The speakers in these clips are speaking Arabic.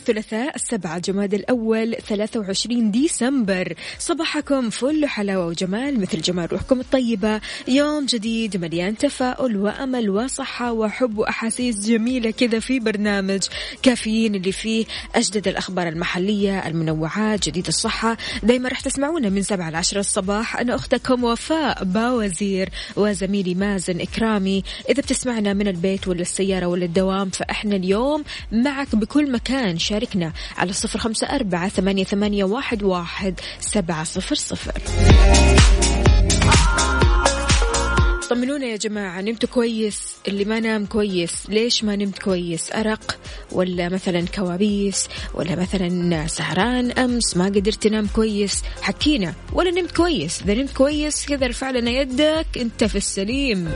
الثلاثاء السبعة جماد الأول 23 ديسمبر. صباحكم فل حلاوة وجمال مثل جمال روحكم الطيبة. يوم جديد مليان تفاؤل وأمل وصحة وحب وأحاسيس جميلة كذا في برنامج كافيين اللي فيه أجدد الأخبار المحلية المنوعات جديد الصحة. دايما رح تسمعونا من سبعة لعشرة الصباح. أنا أختكم وفاء باوزير وزميلي مازن إكرامي. إذا بتسمعنا من البيت ولا السيارة ولا الدوام فإحنا اليوم معك بكل مكان. شاركنا على صفر خمسة أربعة ثمانية, ثمانية واحد, واحد سبعة صفر صفر. طمنونا يا جماعة نمتوا كويس؟ اللي ما نام كويس ليش ما نمت كويس؟ أرق ولا مثلا كوابيس ولا مثلا سهران أمس ما قدرت تنام كويس؟ حكينا ولا نمت كويس؟ إذا نمت كويس كذا ارفع لنا يدك أنت في السليم.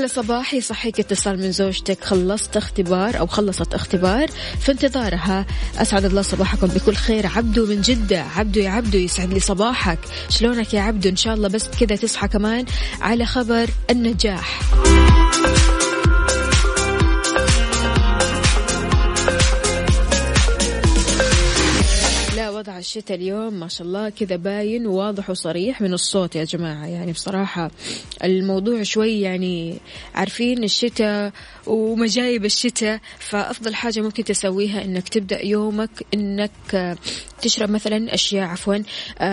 أحلى صباح يصحيك اتصال من زوجتك. خلصت اختبار أو خلصت اختبار في انتظارها. أسعد الله صباحكم بكل خير. عبدو من جدة. عبدو يا عبدو يسعد لي صباحك. شلونك يا عبدو؟ إن شاء الله بس كذا تصحى كمان على خبر النجاح. وضع الشتاء اليوم ما شاء الله كذا باين وواضح وصريح من الصوت يا جماعة. يعني بصراحة الموضوع شوي يعني عارفين الشتاء ومجايب الشتاء فأفضل حاجة ممكن تسويها إنك تبدأ يومك إنك تشرب مثلا أشياء عفوا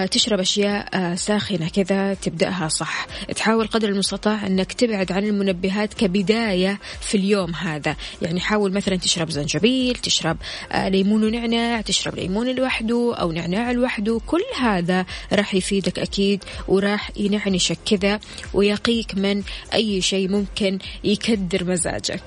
تشرب أشياء ساخنة كذا تبدأها صح. تحاول قدر المستطاع إنك تبعد عن المنبهات كبداية في اليوم هذا. يعني حاول مثلا تشرب زنجبيل تشرب ليمون ونعناع تشرب ليمون لوحده أو نعناع لوحده. كل هذا راح يفيدك أكيد وراح ينعنشك كذا ويقيك من أي شيء ممكن يكدر مزاجك.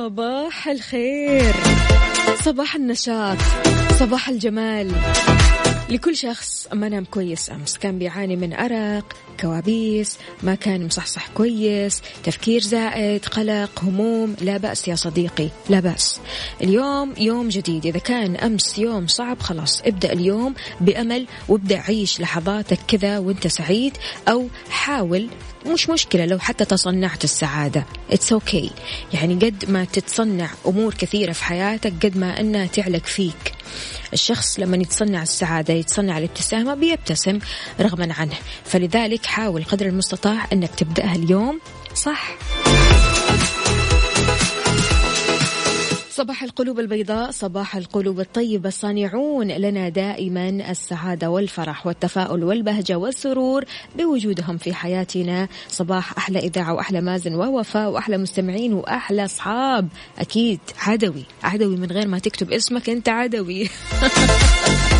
صباح الخير. صباح النشاط. صباح الجمال. لكل شخص ما نام كويس. أمس كان بيعاني من أرق كوابيس ما كان مصحصح كويس تفكير زائد قلق هموم. لا بأس يا صديقي لا بأس. اليوم يوم جديد. إذا كان أمس يوم صعب خلاص ابدأ اليوم بأمل وابدأ عيش لحظاتك كذا وأنت سعيد أو حاول مش مشكلة لو حتى تصنعت السعادة it's okay okay. يعني قد ما تتصنع أمور كثيرة في حياتك قد ما أنها تعلق فيك. الشخص لما يتصنع السعادة يتصنع الابتسامة بيبتسم رغما عنه. فلذلك حاول قدر المستطاع أنك تبدأها اليوم. صح. صباح القلوب البيضاء صباح القلوب الطيبة. الصانعون لنا دائما السعادة والفرح والتفاؤل والبهجة والسرور بوجودهم في حياتنا. صباح أحلى إذاعة وأحلى مازن ووفاء وأحلى مستمعين وأحلى أصحاب. أكيد عدوي عدوي من غير ما تكتب اسمك أنت عدوي.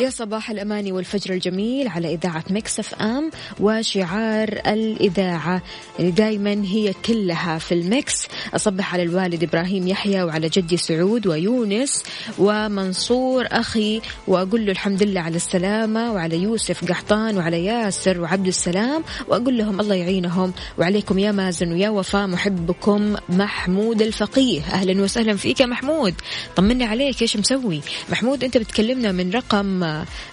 يا صباح الأماني والفجر الجميل على إذاعة Mix FM وشعار الإذاعة. اللي دايما هي كلها في ال Mix أصبح على الوالد إبراهيم يحيى وعلى جدي سعود ويونس ومنصور أخي وأقول له الحمد لله على السلامة وعلى يوسف قحطان وعلى ياسر وعبد السلام وأقول لهم الله يعينهم. وعليكم يا مازن ويا وفاء محبكم محمود الفقيه. أهلا وسهلا فيك يا محمود. طمني عليك إيش مسوي؟ محمود أنت بتكلمنا من رقم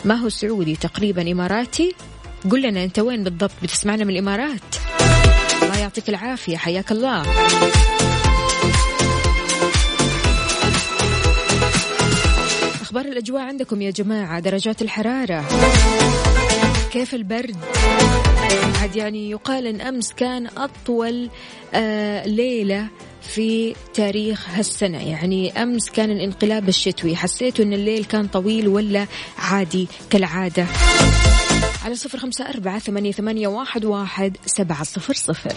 ما هو سعودي تقريبا إماراتي؟ قل لنا أنت وين بالضبط بتسمعنا من الإمارات. الله يعطيك العافية حياك الله. أخبار الأجواء عندكم يا جماعة درجات الحرارة. كيف البرد؟ عاد يعني يقال أن أمس كان أطول آه ليلة في تاريخ هالسنة. يعني أمس كان الانقلاب الشتوي. حسيتوا أن الليل كان طويل ولا عادي كالعادة؟ على صفر خمسة أربعة ثمانية, ثمانية واحد, واحد سبعة صفر صفر.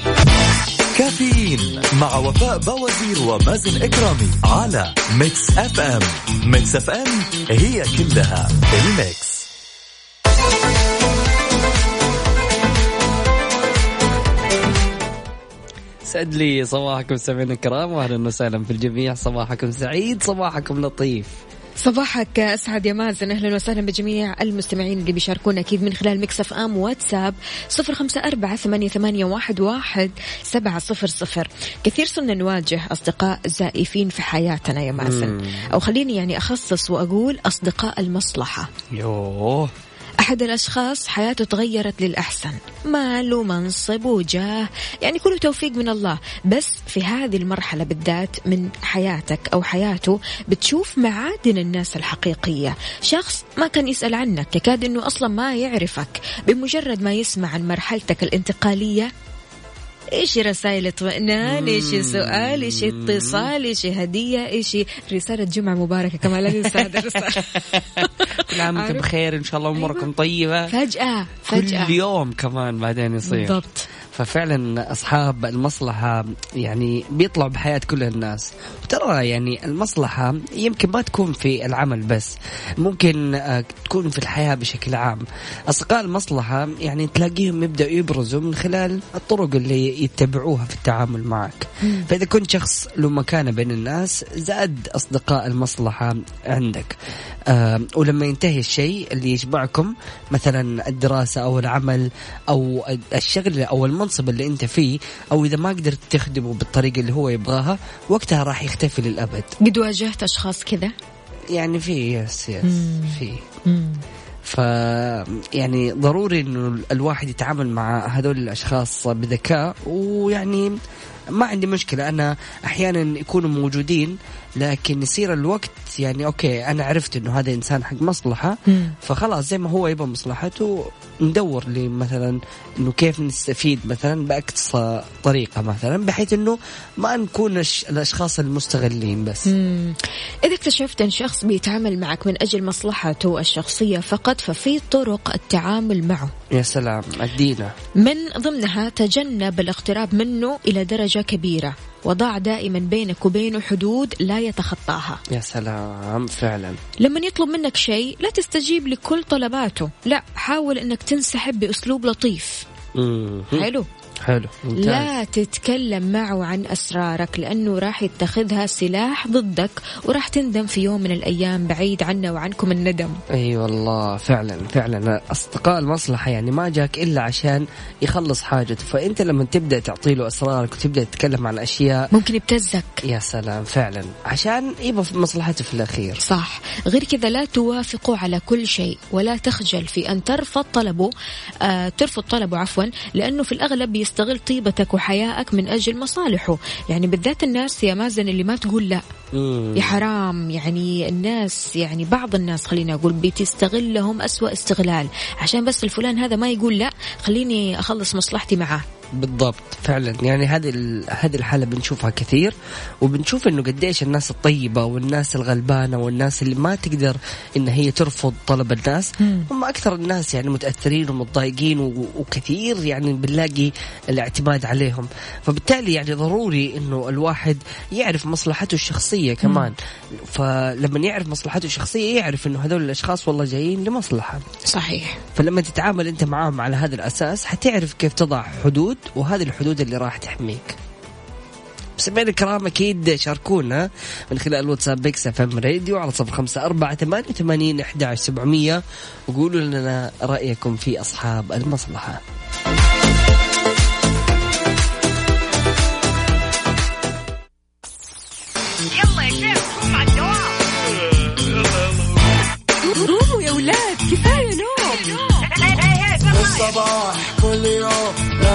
كافيين مع وفاء باوزير ومازن إكرامي على Mix FM. Mix FM هي كلها ال Mix. سعد لي صباحكم سمعنا الكرام واهلا وسهلا في الجميع. صباحكم سعيد صباحكم لطيف. صباحك أسعد يا مازن أهلا وسهلا بجميع المستمعين اللي بيشاركونا أكيد من خلال Mix FM واتساب صفر خمسة أربعة ثمانية, ثمانية واحد, واحد سبعة صفر صفر. كثير صرنا نواجه أصدقاء زائفين في حياتنا يا مازن. أو خليني يعني أخصص وأقول أصدقاء المصلحة. يوه. أحد الأشخاص حياته تغيرت للأحسن. مال ومنصب وجاه. يعني كله توفيق من الله. بس في هذه المرحلة بالذات من حياتك أو حياته بتشوف معادن الناس الحقيقية. شخص ما كان يسأل عنك يكاد أنه أصلا ما يعرفك. بمجرد ما يسمع عن مرحلتك الانتقالية إيش رسائل اطمئنان إيش سؤال إيش اتصال إيش هدية إيش رسالة جمعة مباركة كمان لا ننسى هذا الرسالة كل عام وأنتم؟ بخير إن شاء الله أموركم أيوة. طيبة. فجأة فجأة. كل يوم كمان بعدين يصير. بالضبط. ففعلا أصحاب المصلحة يعني بيطلعوا بحياة كل الناس. وترى يعني المصلحة يمكن ما تكون في العمل بس ممكن آه، تكون في الحياة بشكل عام. أصدقاء المصلحة يعني تلاقيهم يبدأوا يبرزوا من خلال الطرق اللي يتبعوها في التعامل معك. فإذا كنت شخص له مكانة بين الناس زاد أصدقاء المصلحة عندك. آه ولما ينتهي الشيء اللي يجمعكم مثلا الدراسة أو العمل أو الشغل أو المنصب اللي انت فيه أو إذا ما قدرت تخدمه بالطريقة اللي هو يبغاها وقتها راح يختفي للأبد. قد واجهت أشخاص كذا؟ يعني في yes yes في. ف يعني ضروري إنه الواحد يتعامل مع هذول الأشخاص بذكاء ويعني ما عندي مشكلة. أنا أحيانا يكونوا موجودين لكن يصير الوقت يعني okay أنا عرفت إنه هذا إنسان حق مصلحة مم. فخلاص زي ما هو يبغى مصلحته ندور لي مثلا إنه كيف نستفيد مثلا بأقصى طريقة مثلا بحيث إنه ما نكون الأشخاص المستغلين بس مم. إذا اكتشفت أن شخص بيتعامل معك من أجل مصلحته الشخصية فقط ففي طرق التعامل معه يا سلام ادينا من ضمنها تجنب الاقتراب منه إلى درجة كبيرة وضع دائما بينك وبينه حدود لا يتخطاها. يا سلام فعلا. لما يطلب منك شيء لا تستجيب لكل طلباته. لا حاول أنك تنسحب بأسلوب لطيف. مم. حلو. حلو ممتاز. لا تتكلم معه عن أسرارك لأنه راح يتخذها سلاح ضدك وراح تندم في يوم من الأيام بعيد عنا وعنكم الندم. أي والله فعلا فعلا. أصدقاء المصلحة يعني ما جاك إلا عشان يخلص حاجته. فأنت لما تبدأ تعطي له أسرارك وتبدأ تتكلم عن أشياء ممكن يبتزك. يا سلام فعلا. عشان يبغى في مصلحته في الأخير. صح. غير كذا لا توافقوا على كل شيء ولا تخجل في أن ترفض طلبه آه ترفض طلبه عفوا لأنه في الأغلب يستغل طيبتك وحيائك من أجل مصالحه. يعني بالذات الناس يا مازن اللي ما تقول لا. يا حرام. يعني الناس يعني بعض الناس خليني أقول بتستغلهم أسوأ استغلال. عشان بس الفلان هذا ما يقول لا خليني أخلص مصلحتي معاه. بالضبط فعلا. يعني هذه هذه الحالة بنشوفها كثير وبنشوف إنه قديش الناس الطيبة والناس الغلبانة والناس اللي ما تقدر إن هي ترفض طلب الناس. هم أكثر الناس يعني متأثرين ومتضايقين وكثير يعني بنلاقي الاعتماد عليهم. فبالتالي يعني ضروري إنه الواحد يعرف مصلحته الشخصية كمان. فلما يعرف مصلحته الشخصية يعرف إنه هذول الأشخاص والله جايين لمصلحة. صحيح. فلما تتعامل أنت معاهم على هذا الأساس حتعرف كيف تضع حدود وهذه الحدود اللي راح تحميك. سمعنا الكرام أكيد شاركونا من خلال الواتساب Mix FM Radio على صفر خمسة أربعة ثمانية وثمانين أحد عشر سبعمية. وقولوا لنا رأيكم في أصحاب المصلحة. قوموا يا ولاد كفاية نوم. الصباح كل يوم.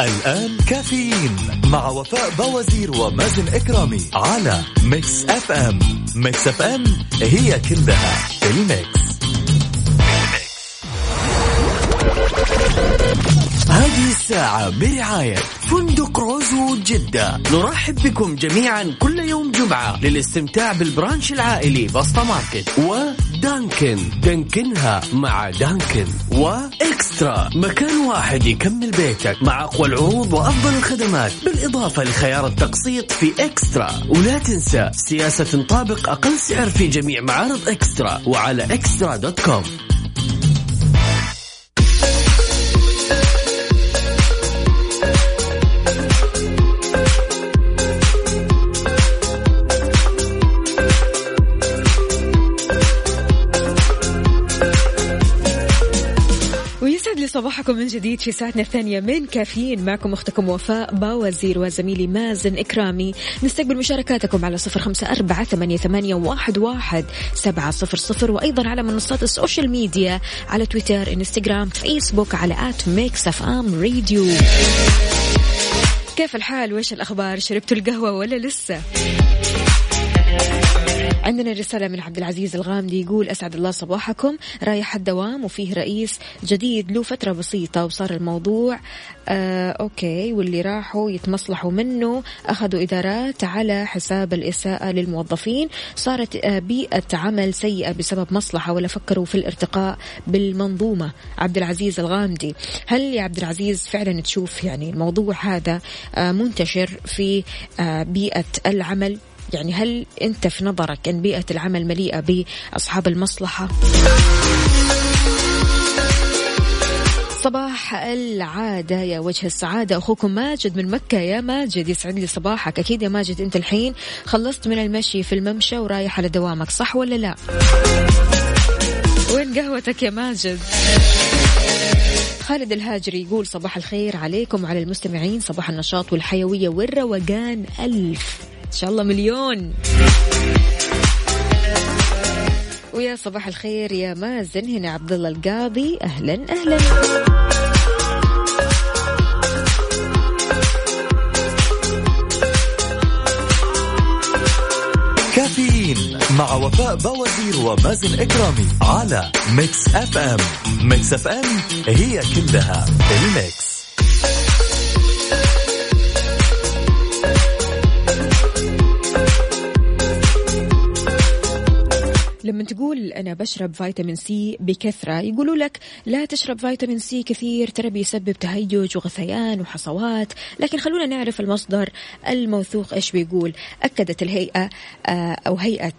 الآن كافيين مع وفاء باوزير ومازن إكرامي على Mix FM Mix FM هي كلها ال Mix. هذه الساعة برعاية فندق روزو جدة. نرحب بكم جميعا كل يوم جمعة للاستمتاع بال brunch العائلي بسطة ماركت ودانكن دانكنها مع دانكن. وإكسترا. مكان واحد يكمل بيتك مع أقوى العروض وأفضل الخدمات بالإضافة لخيار التقسيط في إكسترا. ولا تنسى سياسة تطابق أقل سعر في جميع معارض إكسترا وعلى إكسترا dot com. صباحكم من جديد في ساعتنا الثانية من كافيين. معكم أختكم وفاء باوزير وزميلي مازن إكرامي. نستقبل مشاركاتكم على صفر خمسة أربعة ثمانية, واحد, سبعة صفر صفر. وأيضا على منصات ال social media على تويتر إنستغرام فيسبوك على at Mix FM Radio. كيف الحال؟ وإيش الأخبار؟ شربتوا القهوة ولا لسه؟ عندنا رسالة من عبد العزيز الغامدي يقول أسعد الله صباحكم. رايح الدوام وفيه رئيس جديد له فترة بسيطة وصار الموضوع آه أوكي واللي راحوا يتمصلحوا منه أخذوا إدارات على حساب الإساءة للموظفين. صارت آه بيئة عمل سيئة بسبب مصلحة ولا فكروا في الارتقاء بالمنظومة. عبد العزيز الغامدي هل يا عبد العزيز فعلا تشوف يعني الموضوع هذا آه منتشر في آه بيئة العمل؟ يعني هل أنت في نظرك أن بيئة العمل مليئة بأصحاب المصلحة؟ صباح العادة يا وجه السعادة. أخوكم ماجد من مكة. يا ماجد يسعد لي صباحك. أكيد يا ماجد أنت الحين خلصت من المشي في الممشى ورايح على دوامك صح ولا لا؟ وين قهوتك يا ماجد؟ خالد الهاجري يقول صباح الخير عليكم وعلى المستمعين صباح النشاط والحيوية والروقان. ألف إن شاء الله مليون. ويا صباح الخير يا مازن هنا عبد الله القاضي. أهلا أهلا. كافيين مع وفاء باوزير ومازن إكرامي على Mix FM. Mix FM هي كلها ال Mix. لما تقول أنا بشرب فيتامين سي بكثرة يقولوا لك لا تشرب فيتامين سي كثير ترى بيسبب تهيج وغثيان وحصوات. لكن خلونا نعرف المصدر الموثوق إيش بيقول. أكدت الهيئة آه، أو هيئة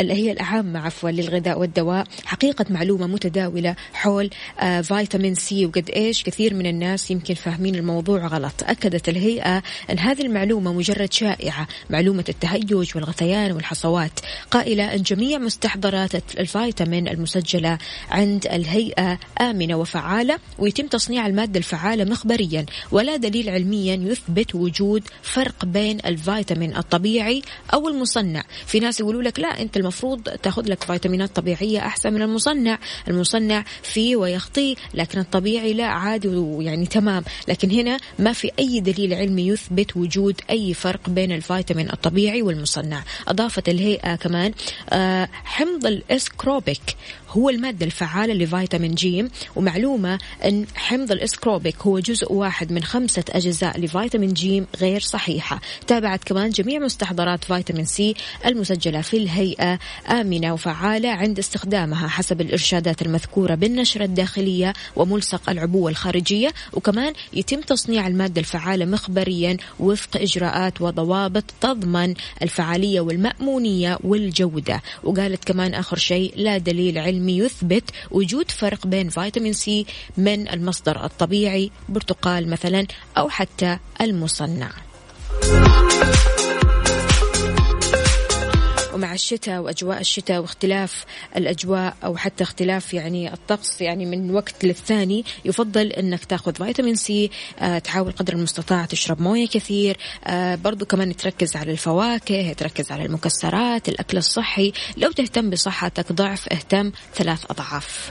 الهيئة العامة عفوا للغذاء والدواء حقيقة معلومة متداولة حول آه، فيتامين سي وقد إيش كثير من الناس يمكن فاهمين الموضوع غلط. أكدت الهيئة أن هذه المعلومة مجرد شائعة معلومة التهيج والغثيان والحصوات. قائلة أن جميع مستحضرات الفيتامين المسجلة عند الهيئة آمنة وفعالة ويتم تصنيع المادة الفعالة مخبريا ولا دليل علميا يثبت وجود فرق بين الفيتامين الطبيعي أو المصنع. في ناس يقولوا لك لا أنت المفروض تأخذ لك فيتامينات طبيعية أحسن من المصنع. المصنع فيه ويخطيه لكن الطبيعي لا عادي ويعني تمام. لكن هنا ما في أي دليل علمي يثبت وجود أي فرق بين الفيتامين الطبيعي والمصنع. أضافت الهيئة كمان آه، حمض الأسكوربيك. هو المادة الفعالة لفيتامين جيم ومعلومة أن حمض الأسكوربيك هو جزء واحد من خمسة أجزاء لفيتامين جيم غير صحيحة. تابعت كمان جميع مستحضرات فيتامين سي المسجلة في الهيئة آمنة وفعالة عند استخدامها حسب الإرشادات المذكورة بالنشرة الداخلية وملصق العبوة الخارجية. وكمان يتم تصنيع المادة الفعالة مخبريا وفق إجراءات وضوابط تضمن الفعالية والمأمونية والجودة. وقالت كمان آخر شيء لا دليل علمي علمي يثبت وجود فرق بين فيتامين سي من المصدر الطبيعي برتقال مثلا أو حتى المصنع. ومع الشتاء وأجواء الشتاء واختلاف الأجواء أو حتى اختلاف يعني الطقس يعني من وقت للثاني يفضل إنك تاخذ فيتامين سي آه تحاول قدر المستطاع تشرب موية كثير آه برضو كمان تركز على الفواكه تركز على المكسرات الأكل الصحي لو تهتم بصحتك ضعف اهتم ثلاث أضعاف.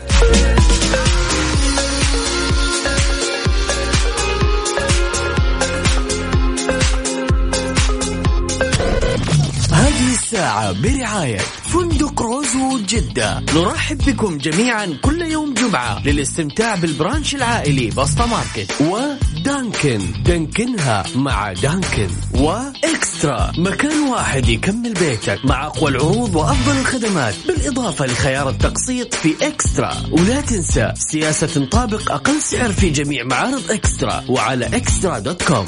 الساعة برعاية فندق روزو جدة. نرحب بكم جميعا كل يوم جمعة للاستمتاع بالبرانش العائلي بسطة ماركت ودانكن دانكنها مع دانكن. وإكسترا مكان واحد يكمل بيتك مع أقوى العروض وأفضل الخدمات بالإضافة لخيار التقسيط في إكسترا. ولا تنسى سياسة تنطابق أقل سعر في جميع معارض إكسترا وعلى إكسترا دوت كوم.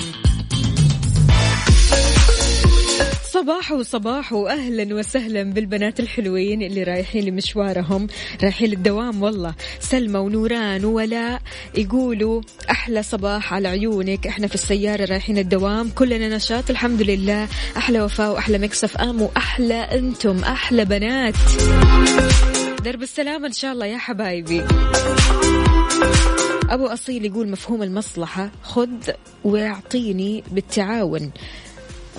صباح وصباح واهلا وسهلا بالبنات الحلوين اللي رايحين لمشوارهم. رايحين للدوام والله. سلمى ونوران وولاء يقولوا أحلى صباح على عيونك. إحنا في السيارة رايحين الدوام. كلنا نشاط الحمد لله. أحلى وفاء وأحلى Mix FM وأحلى أنتم. أحلى بنات. درب السلامه إن شاء الله يا حبايبي. أبو أصيل يقول مفهوم المصلحة. خذ واعطيني بالتعاون.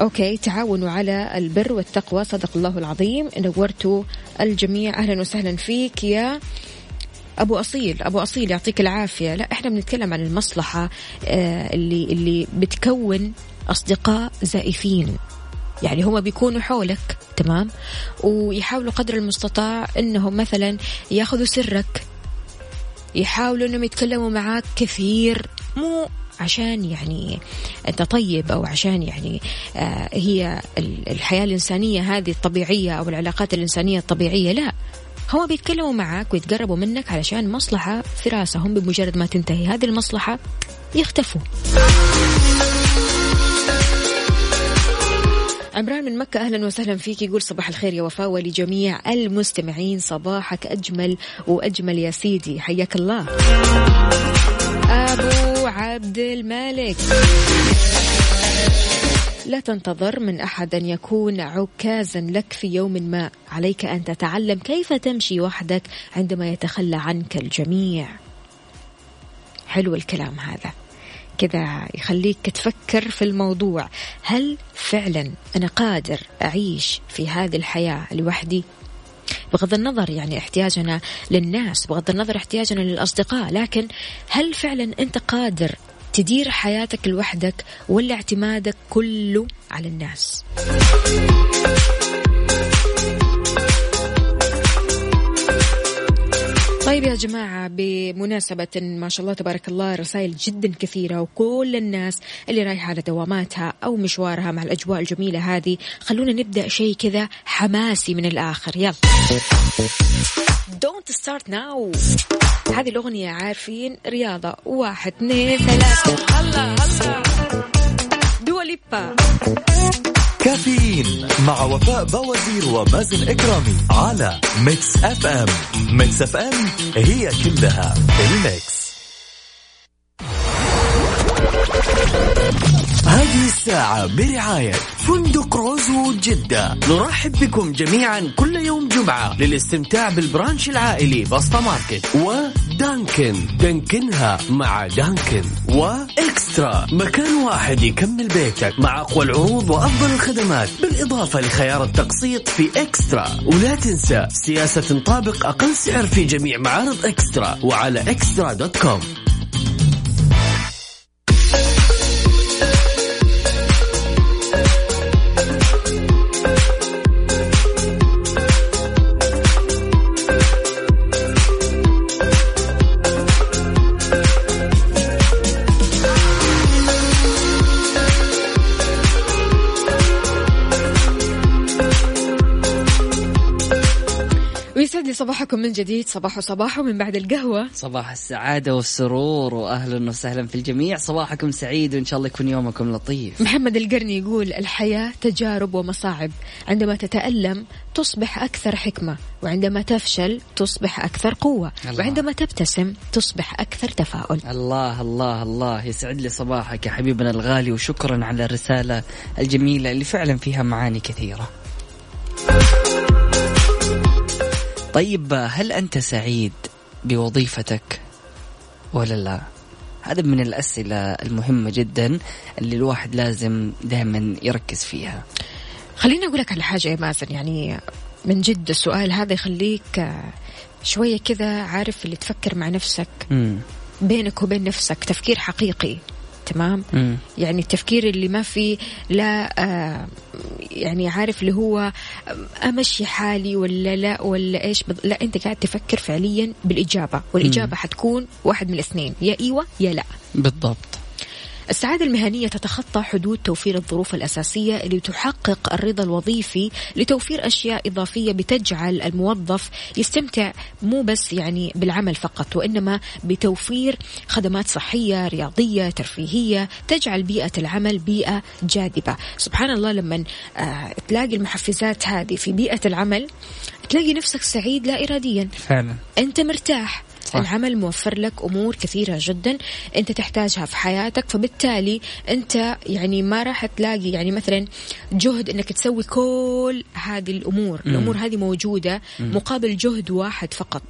okay تعاونوا على البر والتقوى صدق الله العظيم. نورتوا الجميع. أهلا وسهلا فيك يا أبو أصيل. أبو أصيل يعطيك العافية. لا إحنا بنتكلم عن المصلحة آه، اللي اللي بتكون أصدقاء زائفين. يعني هم بيكونوا حولك تمام؟ ويحاولوا قدر المستطاع إنهم مثلا ياخذوا سرك. يحاولوا إنهم يتكلموا معاك كثير. مو عشان يعني أنت طيب أو عشان يعني آه هي الحياة الإنسانية هذه الطبيعية أو العلاقات الإنسانية الطبيعية لا. هم بيتكلموا معك ويتقربوا منك علشان مصلحة في راسهم بمجرد ما تنتهي. هذه المصلحة يختفوا. عمران من مكة أهلا وسهلا فيك. يقول صباح الخير يا وفاء ولجميع المستمعين. صباحك أجمل وأجمل يا سيدي. حياك الله. أبو عبد الملك. لا تنتظر من أحد أن يكون عكازا لك في يوم ما. عليك أن تتعلم كيف تمشي وحدك عندما يتخلى عنك الجميع. حلو الكلام هذا. كذا يخليك تفكر في الموضوع. هل فعلا أنا قادر أعيش في هذه الحياة لوحدي؟ بغض النظر يعني احتياجنا للناس بغض النظر احتياجنا للأصدقاء لكن هل فعلا أنت قادر تدير حياتك لوحدك ولا اعتمادك كله على الناس؟ طيب يا جماعة بمناسبة ما شاء الله تبارك الله رسائل جدا كثيرة وكل الناس اللي رايحة على دواماتها أو مشوارها مع الأجواء الجميلة هذه خلونا نبدأ شيء كذا حماسي من الآخر. يلا. Don't start now. هذه الأغنية عارفين؟ رياضة. واحد اثنين ثلاثة. هلا هلا Dua Lipa كافيين مع وفاء بوازير ومازن إكرامي على Mix FM. Mix FM هي كلها ال mix. هذه الساعة برعاية فندق Rosewood جدة. نرحب بكم جميعا كل يوم جمعة للاستمتاع بال brunch العائلي بسطة ماركت و Dunkin دانكنها مع Dunkin. و eXtra. مكان واحد يكمل بيتك مع أقوى العروض وأفضل الخدمات. بالإضافة لخيار التقسيط في eXtra. ولا تنسى سياسة تطابق أقل سعر في جميع معارض eXtra. وعلى eXtra dot com. صباحكم من جديد صباح صباح من بعد القهوة. صباح السعادة والسرور وأهلا وسهلا في الجميع. صباحكم سعيد وإن شاء الله يكون يومكم لطيف. محمد القرني يقول الحياة تجارب ومصاعب. عندما تتألم تصبح أكثر حكمة وعندما تفشل تصبح أكثر قوة الله. وعندما تبتسم تصبح أكثر تفاؤل. الله الله الله. يسعد لي صباحك يا حبيبنا الغالي وشكرا على الرسالة الجميلة اللي فعلا فيها معاني كثيرة. طيب هل أنت سعيد بوظيفتك ولا لا؟ هذا من الأسئلة المهمة جدا اللي الواحد لازم دائما يركز فيها. خليني أقول لك على حاجة يا مازن. يعني من جد السؤال هذا يخليك شوية كذا عارف اللي تفكر مع نفسك. مم. بينك وبين نفسك تفكير حقيقي. تمام؟ مم. يعني التفكير اللي ما في لا آه يعني عارف اللي هو أمشي حالي ولا لا ولا إيش بض... لا أنت قاعد تفكر فعليا بالإجابة والإجابة حتكون واحد من الاثنين يا إيوه يا لا. بالضبط. السعادة المهنية تتخطى حدود توفير الظروف الأساسية اللي تحقق الرضا الوظيفي لتوفير أشياء إضافية بتجعل الموظف يستمتع مو بس يعني بالعمل فقط وإنما بتوفير خدمات صحية رياضية ترفيهية تجعل بيئة العمل بيئة جاذبة. سبحان الله لما آه تلاقي المحفزات هذه في بيئة العمل تلاقي نفسك سعيد لا إراديا. فعلا. أنت مرتاح. صح. العمل موفر لك أمور كثيرة جدا أنت تحتاجها في حياتك فبالتالي أنت يعني ما راح تلاقي يعني مثلا جهد إنك تسوي كل هذه الأمور. مم. الأمور هذه موجودة مقابل جهد واحد فقط.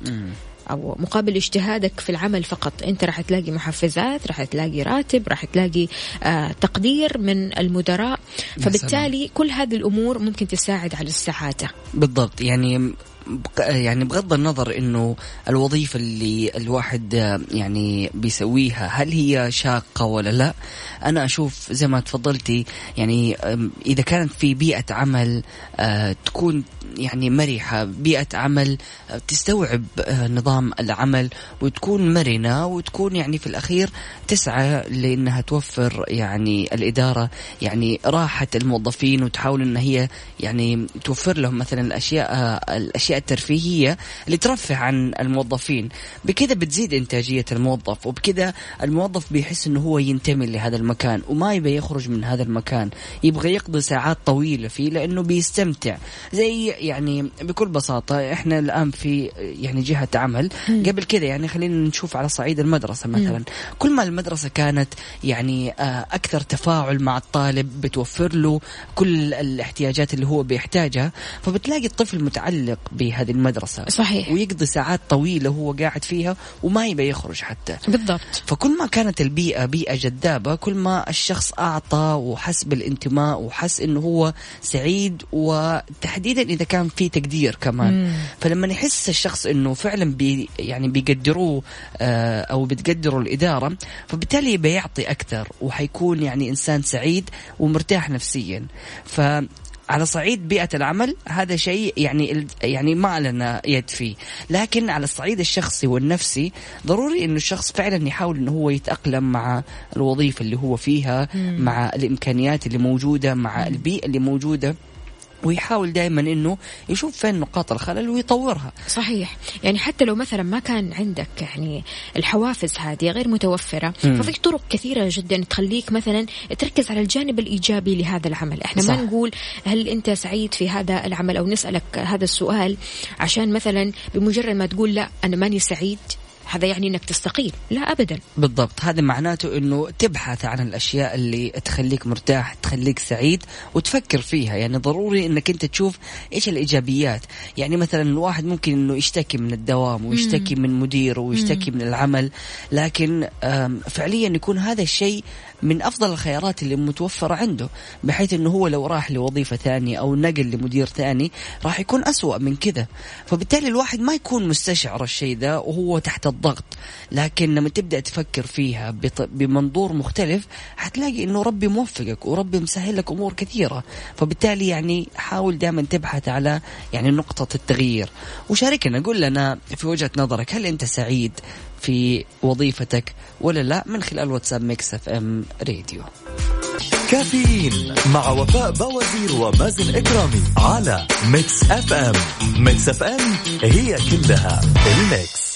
أو مقابل اجتهادك في العمل فقط. أنت راح تلاقي محفزات راح تلاقي راتب راح تلاقي آه تقدير من المدراء. فبالتالي كل هذه الأمور ممكن تساعد على السعاده بالضبط. يعني يعني بغض النظر إنه الوظيفة اللي الواحد آه، يعني بيسويها هل هي شاقة ولا لا أنا أشوف زي ما تفضلتي يعني إذا كانت في بيئة عمل آه، تكون يعني مرحة بيئة عمل آه، تستوعب نظام العمل وتكون مرنة وتكون يعني في الأخير تسعى لإنها توفر يعني الإدارة يعني راحة الموظفين وتحاول إن هي يعني توفر لهم مثلا الأشياء آه، الأشياء الترفيهية اللي ترفه عن الموظفين. بكذا بتزيد إنتاجية الموظف وبكذا الموظف بيحس إنه هو ينتمي لهذا المكان وما يبي يخرج من هذا المكان. يبغى يقضي ساعات طويلة فيه لأنه بيستمتع. زي يعني بكل بساطة إحنا الآن في يعني جهة عمل. قبل كذا يعني خلينا نشوف على صعيد المدرسة مثلا. كل ما المدرسة كانت يعني آه، أكثر تفاعل مع الطالب بتوفر له كل الاحتياجات اللي هو بيحتاجها فبتلاقي الطفل متعلق بهذه المدرسة. صحيح. ويقضي ساعات طويلة وهو قاعد فيها وما يبي يخرج حتى. بالضبط. فكل ما كانت البيئة بيئة جذابة كل ما الشخص أعطى وحس بالانتماء وحس إنه هو سعيد وتحديدا إذا كان في تقدير كمان. مم. فلما يحس الشخص إنه فعلا بي يعني بيقدروه آه، أو بتقدروا الإدارة فبالتالي يبي يعطي أكثر وحيكون يعني إنسان سعيد ومرتاح نفسيا. ف على صعيد بيئة العمل هذا شيء يعني يعني ما لنا يد فيه، لكن على الصعيد الشخصي والنفسي ضروري إنه الشخص فعلا يحاول إنه هو يتأقلم مع الوظيفة اللي هو فيها، مع الإمكانيات اللي موجودة، مع البيئة اللي موجودة. ويحاول دائما إنه يشوف فين نقاط الخلل ويطورها صحيح يعني حتى لو مثلا ما كان عندك يعني الحوافز هذه غير متوفرة مم. ففي طرق كثيرة جدا تخليك مثلا تركز على الجانب الإيجابي لهذا العمل إحنا صح. ما نقول هل أنت سعيد في هذا العمل أو نسألك هذا السؤال عشان مثلا بمجرد ما تقول لا أنا ماني سعيد هذا يعني إنك تستقيل. لا ابدا. بالضبط. هذا معناته إنه تبحث عن الأشياء اللي تخليك مرتاح تخليك سعيد وتفكر فيها. يعني ضروري إنك أنت تشوف إيش الإيجابيات. يعني مثلا الواحد ممكن إنه يشتكي من الدوام ويشتكي من مديره ويشتكي من العمل لكن فعليا يكون هذا الشيء من أفضل الخيارات اللي متوفرة عنده بحيث إنه هو لو راح لوظيفة ثانية أو نقل لمدير ثاني راح يكون أسوأ من كذا. فبالتالي الواحد ما يكون مستشعر الشيء ذا وهو تحت الضغط. لكن لما تبدأ تفكر فيها بمنظور مختلف حتلاقي إنه ربي موفقك وربي مسهل لك أمور كثيرة. فبالتالي يعني حاول دائما تبحث على يعني نقطة التغيير. وشاركنا قول لنا في وجهة نظرك هل أنت سعيد في وظيفتك ولا لا من خلال واتساب Mix FM Radio. كافيين مع وفاء بوازير ومازن إكرامي على Mix FM. Mix FM هي كلها ال mix.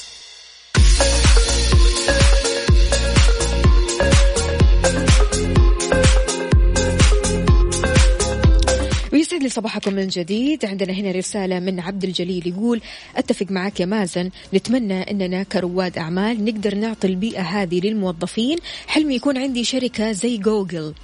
ويسعد لي صباحكم من جديد. عندنا هنا رسالة من عبد الجليل يقول أتفق معك يا مازن نتمنى أننا كرواد أعمال نقدر نعطي البيئة هذه للموظفين. حلمي يكون عندي شركة زي جوجل.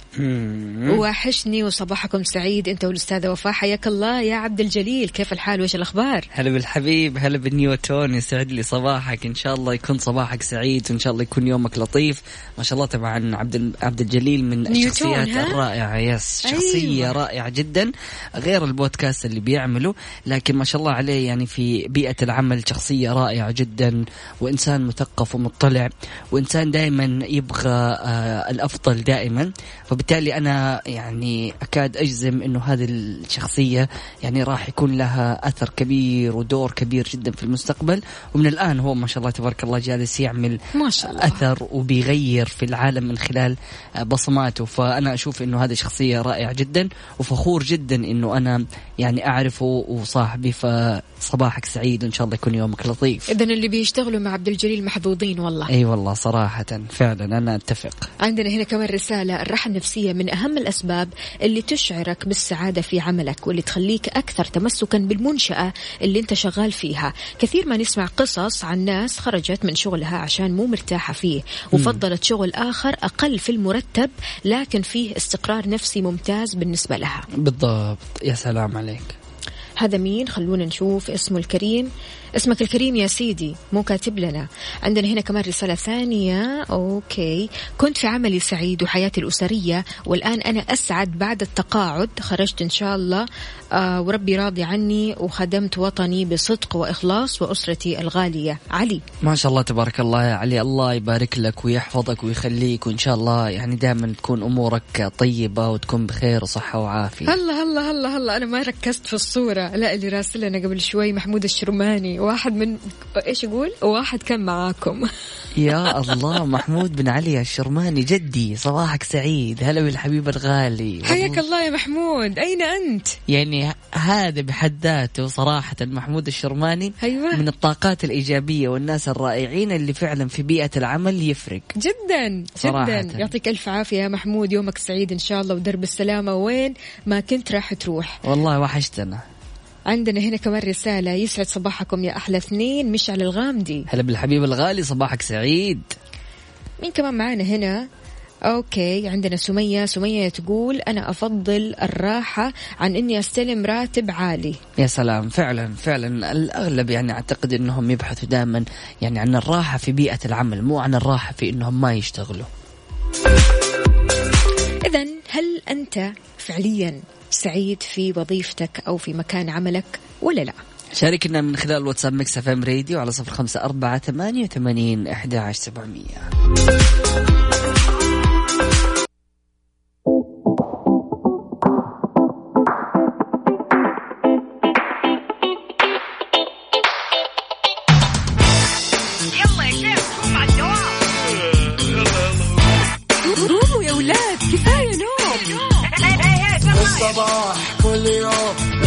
وحشني وصباحكم سعيد. أنت والأستاذة وفاء حياك الله يا عبد الجليل. كيف الحال؟ وإيش الأخبار؟ هلا بالحبيب هلا بالنيوتون يسعد لي صباحك. إن شاء الله يكون صباحك سعيد وإن شاء الله يكون يومك لطيف. ما شاء الله طبعا عبد عبد الجليل من الشخصيات ها؟ الرائعة. yes شخصية أيوة. رائعة جدا. غير البودكاست اللي بيعمله لكن ما شاء الله عليه يعني في بيئة العمل شخصية رائعة جدا وإنسان مثقف ومطلع وإنسان دائما يبغى آه الأفضل دائما. فبالتالي أنا يعني أكاد أجزم إنه هذه الشخصية يعني راح يكون لها أثر كبير ودور كبير جدا في المستقبل. ومن الآن هو ما شاء الله تبارك الله جالس يعمل ما شاء الله. أثر وبيغير في العالم من خلال آه، بصماته. فأنا أشوف إنه هذه شخصية رائعة جدا وفخور جدا إنه أنا يعني أعرفه وصاحبي فصباحك سعيد وان شاء الله يكون يومك لطيف. إذا اللي بيشتغلوا مع عبد الجليل محظوظين والله. أي والله صراحة فعلا أنا أتفق. عندنا هنا كمان رسالة الراحة النفسية من أهم الأسباب اللي تشعرك بالسعادة في عملك واللي تخليك أكثر تمسكا بالمنشأة اللي أنت شغال فيها. كثير ما نسمع قصص عن ناس خرجت من شغلها عشان مو مرتاحة فيه وفضلت شغل آخر أقل في المرتب لكن فيه استقرار نفسي ممتاز بالنسبة لها. بالضبط. يا سلام عليك. هذا مين؟ خلونا نشوف اسمه الكريم. اسمك الكريم يا سيدي مو كاتب لنا. عندنا هنا كمان رسالة ثانية. أوكي. كنت في عملي سعيد وحياتي الأسرية والآن أنا أسعد بعد التقاعد. خرجت إن شاء الله. آه وربي راضي عني وخدمت وطني بصدق وإخلاص وأسرتي الغالية. علي. ما شاء الله تبارك الله يا علي. الله يبارك لك ويحفظك ويخليك وإن شاء الله يعني دائما تكون أمورك طيبة وتكون بخير وصحة وعافية. هلا هلا هلا هلا أنا ما ركزت في الصورة. لا اللي راسلنا قبل شوي محمود الشرماني. واحد من إيش يقول؟ واحد كان معاكم. يا الله محمود بن علي الشرماني جدي صباحك سعيد هلا بالحبيب الغالي. حياك الله يا محمود. أين أنت؟ يعني هذا بحد ذاته صراحة محمود الشرماني أيوة. من الطاقات الإيجابية والناس الرائعين اللي فعلا في بيئة العمل يفرق. جدا صراحة. جدا يعطيك ألف عافية يا محمود. يومك سعيد إن شاء الله ودرب السلامة. وين ما كنت راح تروح. والله وحشتنا. عندنا هنا كمان رسالة. يسعد صباحكم يا أحلى اثنين. مشعل الغامدي. هلا بالحبيب الغالي صباحك سعيد. مين كمان معانا هنا؟ أوكي عندنا سمية. سمية تقول أنا أفضل الراحة عن إني أستلم راتب عالي. يا سلام فعلا فعلا. الأغلب يعني أعتقد أنهم يبحثوا دائما يعني عن الراحة في بيئة العمل مو عن الراحة في أنهم ما يشتغلوا. اذا هل أنت فعليا سعيد في وظيفتك أو في مكان عملك ولا لا. شاركنا من خلال واتساب Mix FM Radio على صفر خمسة أربعة ثمانية وثمانين أحد عشر سبعمية.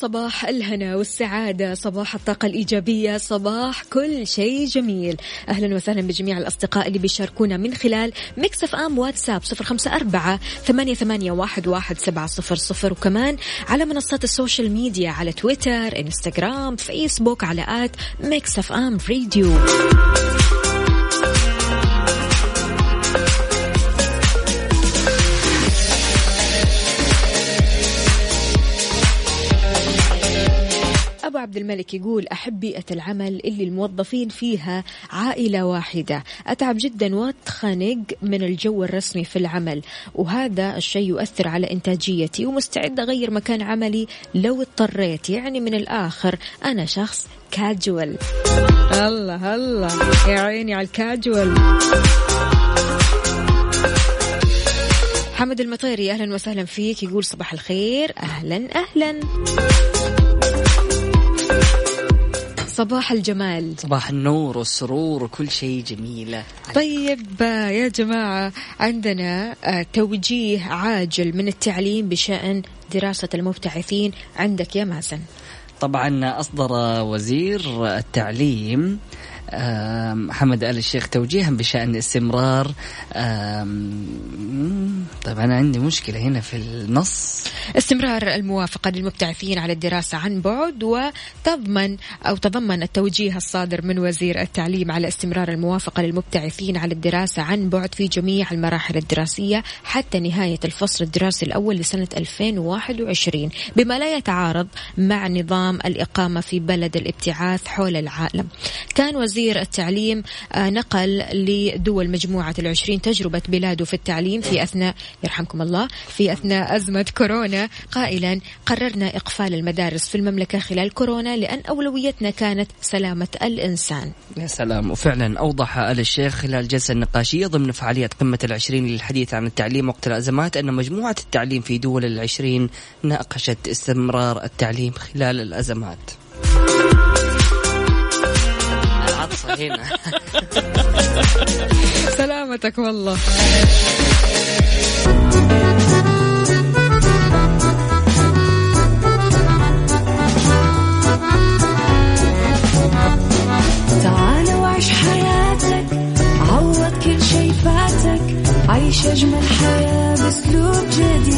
صباح الهنا والسعادة صباح الطاقة الإيجابية صباح كل شيء جميل. أهلا وسهلا بجميع الأصدقاء اللي بيشاركونا من خلال Mix FM واتساب صفر خمسة أربعة ثمانية, ثمانية واحد, واحد سبعة صفر صفر. وكمان على منصات ال social media على تويتر إنستغرام فيسبوك على at Mix FM Radio. أبو عبد الملك يقول أحب بيئة العمل اللي الموظفين فيها عائلة واحدة. أتعب جدا وأتخنق من الجو الرسمي في العمل. وهذا الشيء يؤثر على إنتاجيتي ومستعد أغير مكان عملي لو اضطريت. يعني من الآخر أنا شخص كاجوال الله الله. يا عيني على الكاجوال حمد المطيري أهلا وسهلا فيك. يقول صباح الخير. أهلا أهلا. صباح الجمال. صباح النور والسرور وكل شيء جميلة طيب يا جماعة عندنا آه، توجيه عاجل من التعليم بشأن دراسة المبتعثين عندك يا مازن. طبعا أصدر وزير التعليم محمد آل الشيخ توجيها بشأن استمرار. طيب أنا عندي مشكلة هنا في النص. استمرار الموافقة للمبتعثين على الدراسة عن بعد وتضمن أو تضمن التوجيه الصادر من وزير التعليم على استمرار الموافقة للمبتعثين على الدراسة عن بعد في جميع المراحل الدراسية حتى نهاية الفصل الدراسي الأول لسنة 2021 بما لا يتعارض مع نظام الإقامة في بلد الابتعاث حول العالم. كان وزير التعليم آه، نقل لدول مجموعة العشرين تجربة بلاده في التعليم في أثناء يرحمكم الله في أثناء أزمة كورونا. قائلا قررنا إقفال المدارس في المملكة خلال كورونا لأن أولويتنا كانت سلامة الإنسان. يا سلام. وفعلا أوضح آل الشيخ خلال الجلسة النقاشية ضمن فعالية قمة العشرين للحديث عن التعليم وقت الأزمات أن مجموعة التعليم في دول العشرين ناقشت استمرار التعليم خلال الأزمات. هنا. سلامتك والله. تعال وعيش حياتك عوض كل شي فاتك عيش أجمل حياة بأسلوب جديد.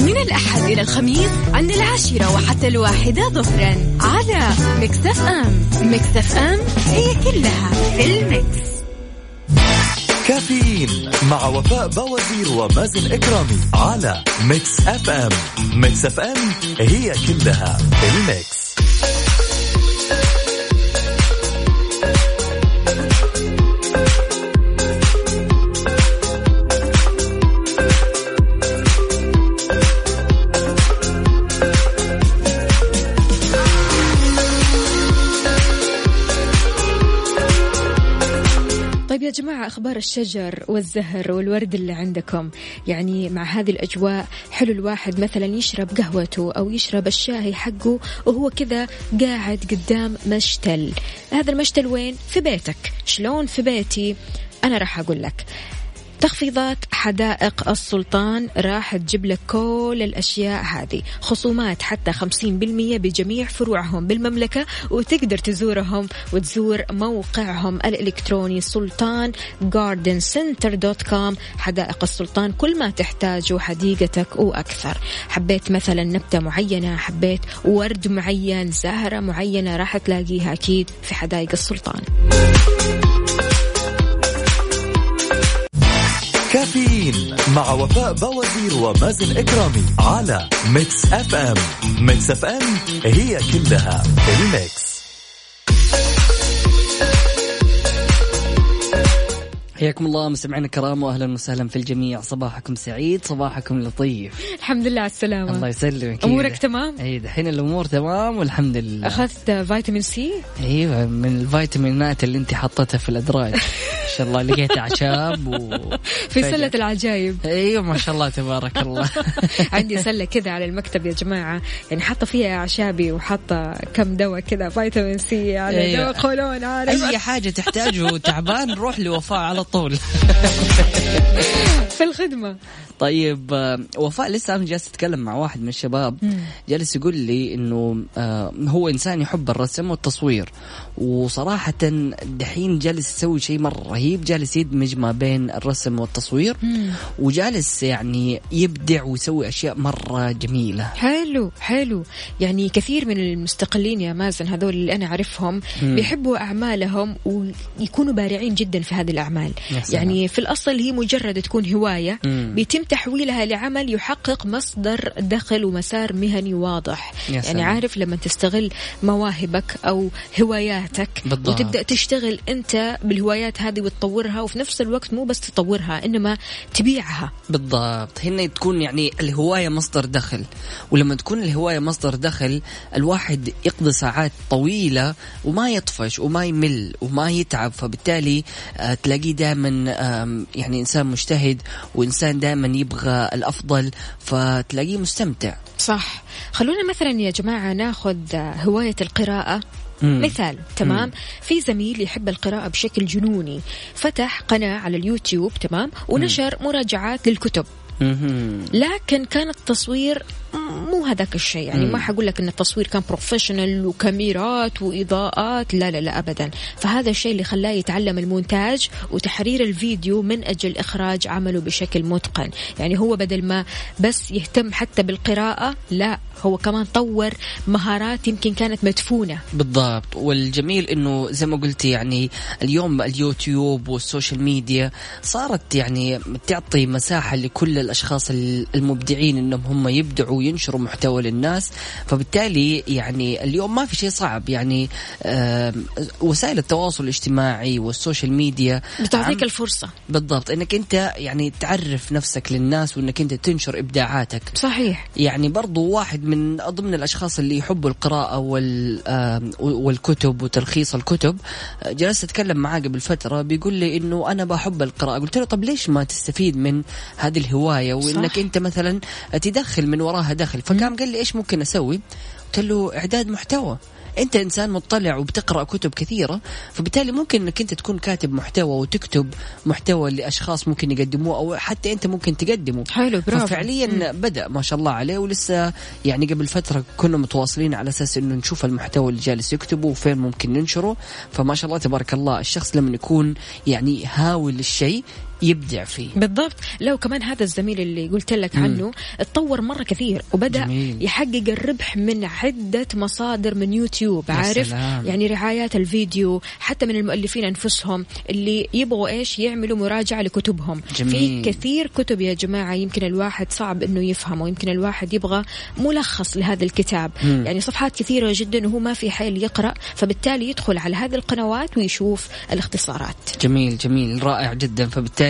من الأحد إلى الخميس عند العاشرة وحتى الواحدة ظهرا على Mix FM. Mix FM هي كلها في ال mix كافيين مع وفاء بوازير ومازن إكرامي على Mix FM. Mix FM هي كلها ال mix. أخبار الشجر والزهر والورد اللي عندكم يعني مع هذه الأجواء حلو الواحد مثلا يشرب قهوته أو يشرب الشاي حقه وهو كذا قاعد قدام مشتل هذا المشتل وين؟ في بيتك شلون في بيتي؟ أنا راح أقول لك تخفيضات حدائق السلطان راح تجيب لك كل الأشياء هذه. خصومات حتى 50% بجميع فروعهم بالمملكة وتقدر تزورهم وتزور موقعهم الإلكتروني سلطان garden center dot com حدائق السلطان كل ما تحتاجه حديقتك وأكثر. حبيت مثلا نبتة معينة حبيت ورد معين زهرة معينة راح تلاقيها أكيد في حدائق السلطان. كافيين مع وفاء بوازير ومازن إكرامي على Mix FM. Mix FM هي كلها ال mix. حياكم الله مستمعينا الكرام واهلا وسهلا في الجميع. صباحكم سعيد صباحكم لطيف. الحمد لله على السلامة. الله يسلمك أمورك تمام؟ إي دحين الأمور تمام والحمد لله. أخذت فيتامين سي؟ إيوه من الفيتامينات اللي أنت حطيتها في الأدراج. شاء الله لقيت أعشاب و في سلة العجايب. أيوه ما شاء الله تبارك الله. عندي سلة كذا على المكتب يا جماعة. يعني حاطة فيها أعشابي وحاطة كم دواء كذا فيتامين C على أيوة. دواء قولون عارف أي حاجة تحتاجه تعبان روح لوفاء على طول. في الخدمة. طيب آه، وفاء لسه أنا جالس أتكلم مع واحد من الشباب. جالس يقول لي إنه آه، هو إنسان يحب الرسم والتصوير. وصراحة دحين جالس يسوي شيء مرة رهيب. جالس يدمج ما بين الرسم والتصوير. وجالس يعني يبدع ويسوي أشياء مرة جميلة. حلو حلو. يعني كثير من المستقلين يا مازن هذول اللي أنا أعرفهم بيحبوا أعمالهم ويكونوا بارعين جدا في هذه الأعمال. يعني في الأصل هي مجرد تكون هواية. مم. بيتم تحويلها لعمل يحقق مصدر دخل ومسار مهني واضح. يعني. عارف لما تستغل مواهبك أو هواياتك بالضبط. وتبدأ تشتغل أنت بالهوايات هذه وتطورها وفي نفس الوقت مو بس تطورها إنما تبيعها. بالضبط. هنا تكون يعني الهواية مصدر دخل. ولما تكون الهواية مصدر دخل الواحد يقضي ساعات طويلة وما يطفش وما يمل وما يتعب. فبالتالي آه، تلاقيه دائما يعني إنسان مجتهد وإنسان دائما يبغى الأفضل فتلاقيه مستمتع. صح. خلونا مثلا يا جماعة ناخذ هواية القراءة. مم. مثال تمام؟ في زميل يحب القراءة بشكل جنوني فتح قناة على اليوتيوب تمام؟ ونشر مراجعات للكتب. لكن كان التصوير مو هذاك الشيء. يعني مم. ما حقول لك إن التصوير كان professional وكاميرات وإضاءات. لا لا لا ابدا. فهذا الشيء اللي خلاه يتعلم المونتاج وتحرير الفيديو من أجل إخراج عمله بشكل متقن. يعني هو بدل ما بس يهتم حتى بالقراءة لا هو كمان طور مهارات يمكن كانت مدفونة. بالضبط. والجميل إنه زي ما قلت يعني اليوم اليوتيوب وال social media صارت يعني تعطي مساحة لكل الأشخاص المبدعين إنهم هم يبدعوا وينشروا محتوى للناس. فبالتالي يعني اليوم ما في شيء صعب. يعني وسائل التواصل الاجتماعي والسوشيال ميديا بتعطيك الفرصة. بالضبط. إنك أنت يعني تعرف نفسك للناس وإنك أنت تنشر إبداعاتك. صحيح. يعني برضو واحد من ضمن الأشخاص اللي يحبوا القراءة وال والكتب وتلخيص الكتب جلست أتكلم معاه قبل فترة بيقول لي إنه أنا بحب القراءة. قلت له طب ليش ما تستفيد من هذه الهواية؟ وإنك صح. أنت مثلا تدخل من وراها دخل. فقام قال لي إيش ممكن أسوي؟ قلت له إعداد محتوى. أنت إنسان مطلع وبتقرأ كتب كثيرة فبالتالي ممكن إنك أنت تكون كاتب محتوى وتكتب محتوى لأشخاص ممكن يقدموه أو حتى أنت ممكن تقدمه. حلو برافو. ففعليا بدأ ما شاء الله عليه ولسه يعني قبل فترة كنا متواصلين على أساس إنه نشوف المحتوى اللي جالس يكتبه وفين ممكن ننشره. فما شاء الله تبارك الله الشخص لما يكون يعني هاوي للشيء يبدع فيه. بالضبط. لو كمان هذا الزميل اللي قلت لك عنه اتطور مرة كثير وبدأ جميل. يحقق الربح من عدة مصادر من يوتيوب عارف؟ سلام. يعني رعايات الفيديو حتى من المؤلفين أنفسهم اللي يبغوا إيش؟ يعملوا مراجعة لكتبهم. جميل. في كثير كتب يا جماعة يمكن الواحد صعب إنه يفهمه يمكن الواحد يبغى ملخص لهذا الكتاب. مم. يعني صفحات كثيرة جدا وهو ما في حيل يقرأ فبالتالي يدخل على هذه القنوات ويشوف الاختصارات. جميل جميل. رائع جدا. فبالتالي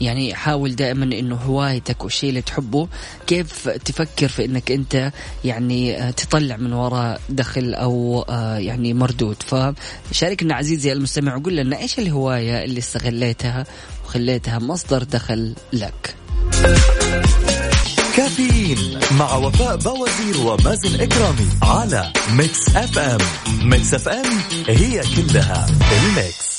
يعني حاول دائما إنه هوايتك والشيء اللي تحبه كيف تفكر في إنك أنت يعني آه، تطلع من وراء دخل أو آه، يعني مردود؟ فشاركنا عزيزي المستمع وقول لنا إيش الهواية اللي استغليتها وخليتها مصدر دخل لك؟ كافيين مع وفاء بوازير ومازن إكرامي على Mix FM. Mix FM هي كلها ال mix.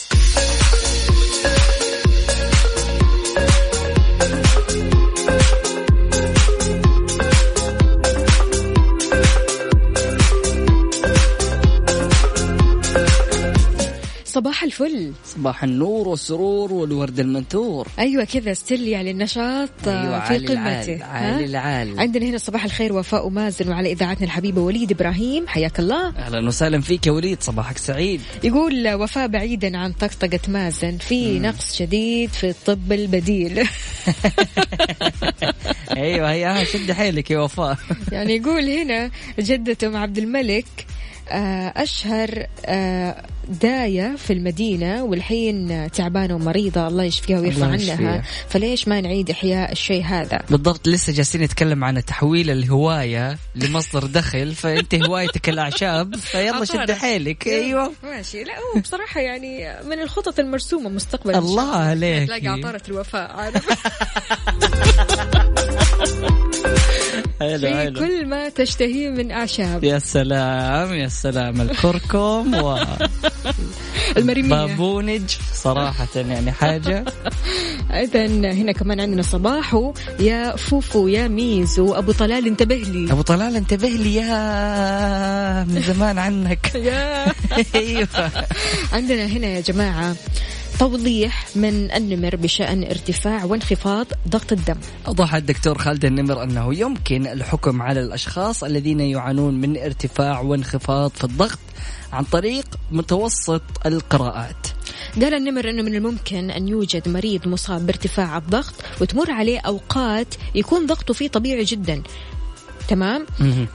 صباح الفل. صباح النور والسرور والورد المنثور. أيوه كذا style يعني النشاط آه، أيوة، في قمته. عالي؟ العال. عندنا هنا صباح الخير وفاء ومازن وعلى إذاعتنا الحبيبة وليد إبراهيم. حياك الله. أهلا وسهلا فيك يا وليد صباحك سعيد. يقول وفاء بعيدا عن طقطقة مازن في نقص شديد في الطب البديل. أيوه هي شد حيلك يا وفاء. يعني يقول هنا أم عبد الملك آه، أشهر آه، داية في المدينة والحين تعبانة ومريضة. الله يشفيها ويرفع. عنها. فليش ما نعيد إحياء الشيء هذا؟ بالضبط لسه جالسين نتكلم عن تحويل الهواية لمصدر دخل. فأنت هوايتك الأعشاب فيلا شد. حيلك. أيوه. ماشي. لا هو بصراحة يعني من الخطط المرسومة مستقبلا الله عليك. تلاقي عطارة الوفاء. عارف حلو في حلو. كل ما تشتهيه من أعشاب. يا سلام يا سلام الكركم المريمية. وبابونج صراحة يعني حاجة. إذا هنا كمان عندنا صباحو يا فوفو يا ميزو أبو طلال انتبه لي. أبو طلال انتبه لي يا من زمان عنك. يا. أيوه. عندنا هنا يا جماعة. توضيح من النمر بشأن ارتفاع وانخفاض ضغط الدم. أوضح الدكتور خالد النمر أنه يمكن الحكم على الأشخاص الذين يعانون من ارتفاع وانخفاض في الضغط عن طريق متوسط القراءات. قال النمر أنه من الممكن أن يوجد مريض مصاب بارتفاع الضغط وتمر عليه أوقات يكون ضغطه فيه طبيعي جدا. تمام؟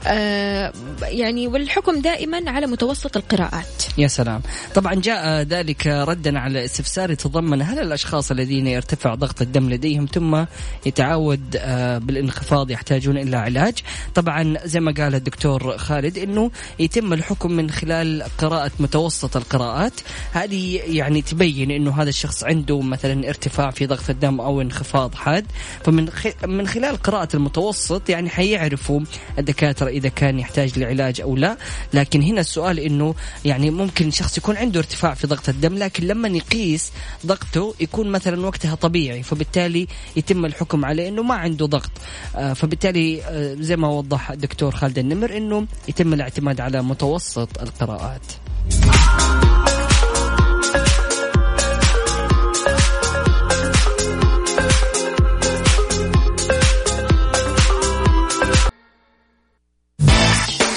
آه يعني والحكم دائما على متوسط القراءات. يا سلام. طبعا جاء ذلك ردا على استفسار يتضمن هل الأشخاص الذين يرتفع ضغط الدم لديهم ثم يتعود آه، بالانخفاض يحتاجون إلى علاج؟ طبعا زي ما قال الدكتور خالد أنه يتم الحكم من خلال قراءة متوسط القراءات. هذه يعني تبين أنه هذا الشخص عنده مثلا ارتفاع في ضغط الدم أو انخفاض حاد. فمن خ... من خلال قراءة المتوسط يعني حيعرفوا الدكاترة إذا كان يحتاج لعلاج أو لا. لكن هنا السؤال أنه يعني ممكن شخص يكون عنده ارتفاع في ضغط الدم لكن لما يقيس ضغطه يكون مثلا وقتها طبيعي فبالتالي يتم الحكم عليه أنه ما عنده ضغط. آه، فبالتالي آه، زي ما وضح الدكتور خالد النمر أنه يتم الاعتماد على متوسط القراءات.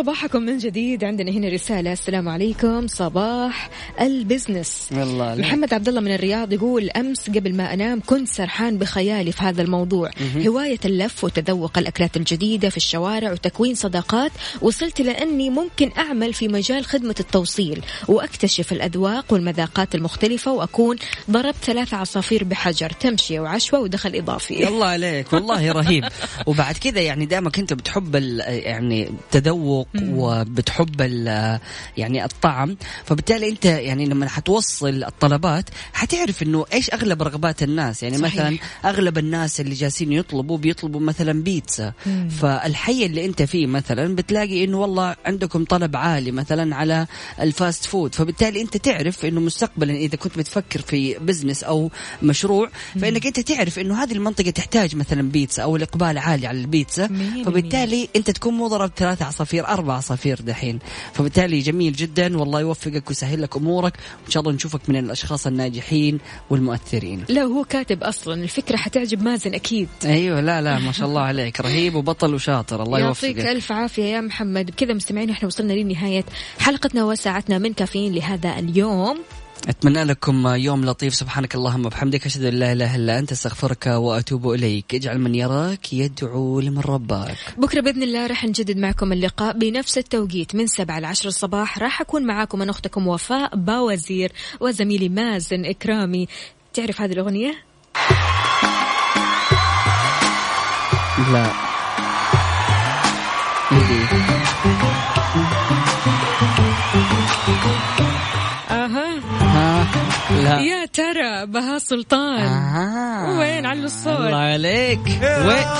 صباحكم من جديد. عندنا هنا رسالة. السلام عليكم. صباح البزنس. والله لا. محمد عبد الله من الرياض يقول أمس قبل ما أنام كنت سرحان بخيالي في هذا الموضوع. هواية اللف وتذوق الأكلات الجديدة في الشوارع وتكوين صداقات وصلت لأني ممكن أعمل في مجال خدمة التوصيل وأكتشف الأذواق والمذاقات المختلفة وأكون ضربت ثلاثة عصافير بحجر. تمشيه وعشوة ودخل إضافي. الله عليك والله رهيب. وبعد كذا يعني دامك أنت بتحب يعني التذوق وبتحب ال- يعني الطعم. فبالتالي أنت يعني لما حتوصل الطلبات حتعرف إنه إيش أغلب رغبات الناس. يعني صحيح. مثلا أغلب الناس اللي جالسين يطلبوا بيطلبوا مثلا بيتزا. فالحي اللي أنت فيه مثلا بتلاقي إنه والله عندكم طلب عالي مثلا على ال fast food. فبالتالي أنت تعرف إنه مستقبلا إذا كنت بتفكر في business أو مشروع فإنك أنت تعرف إنه هذه المنطقة تحتاج مثلا بيتزا أو الإقبال عالي على البيتزا. فبالتالي أنت تكون مو ضرب ثلاثة عصافير أربع عصافير دحين. فبالتالي جميل جدا. والله يوفقك ويسهل لك أمورك. وان شاء الله نشوفك من الأشخاص الناجحين والمؤثرين. لا هو كاتب أصلا. الفكرة حتعجب مازن أكيد. أيوه لا لا ما شاء الله عليك. رهيب وبطل وشاطر. الله يعطيك يوفقك. ألف عافية يا محمد. بكذا مستمعين إحنا وصلنا لنهاية حلقتنا وساعتنا من كافيين لهذا اليوم. أتمنى لكم يوم لطيف. سبحانك اللهم وبحمدك أشهد أن لا إله إلا أنت أستغفرك وأتوب إليك. اجعل من يراك يدعو لمن رباك. بكرة بإذن الله راح نجدد معكم اللقاء بنفس التوقيت. من سبعة لعشر الصباح راح أكون معاكم أنا أختكم وفاء باوزير وزميلي مازن إكرامي. تعرف هذه الأغنية؟ لا. أها ها لا يا ترى بها سلطان. آه. وين على الصوت؟ الله عليك. وين؟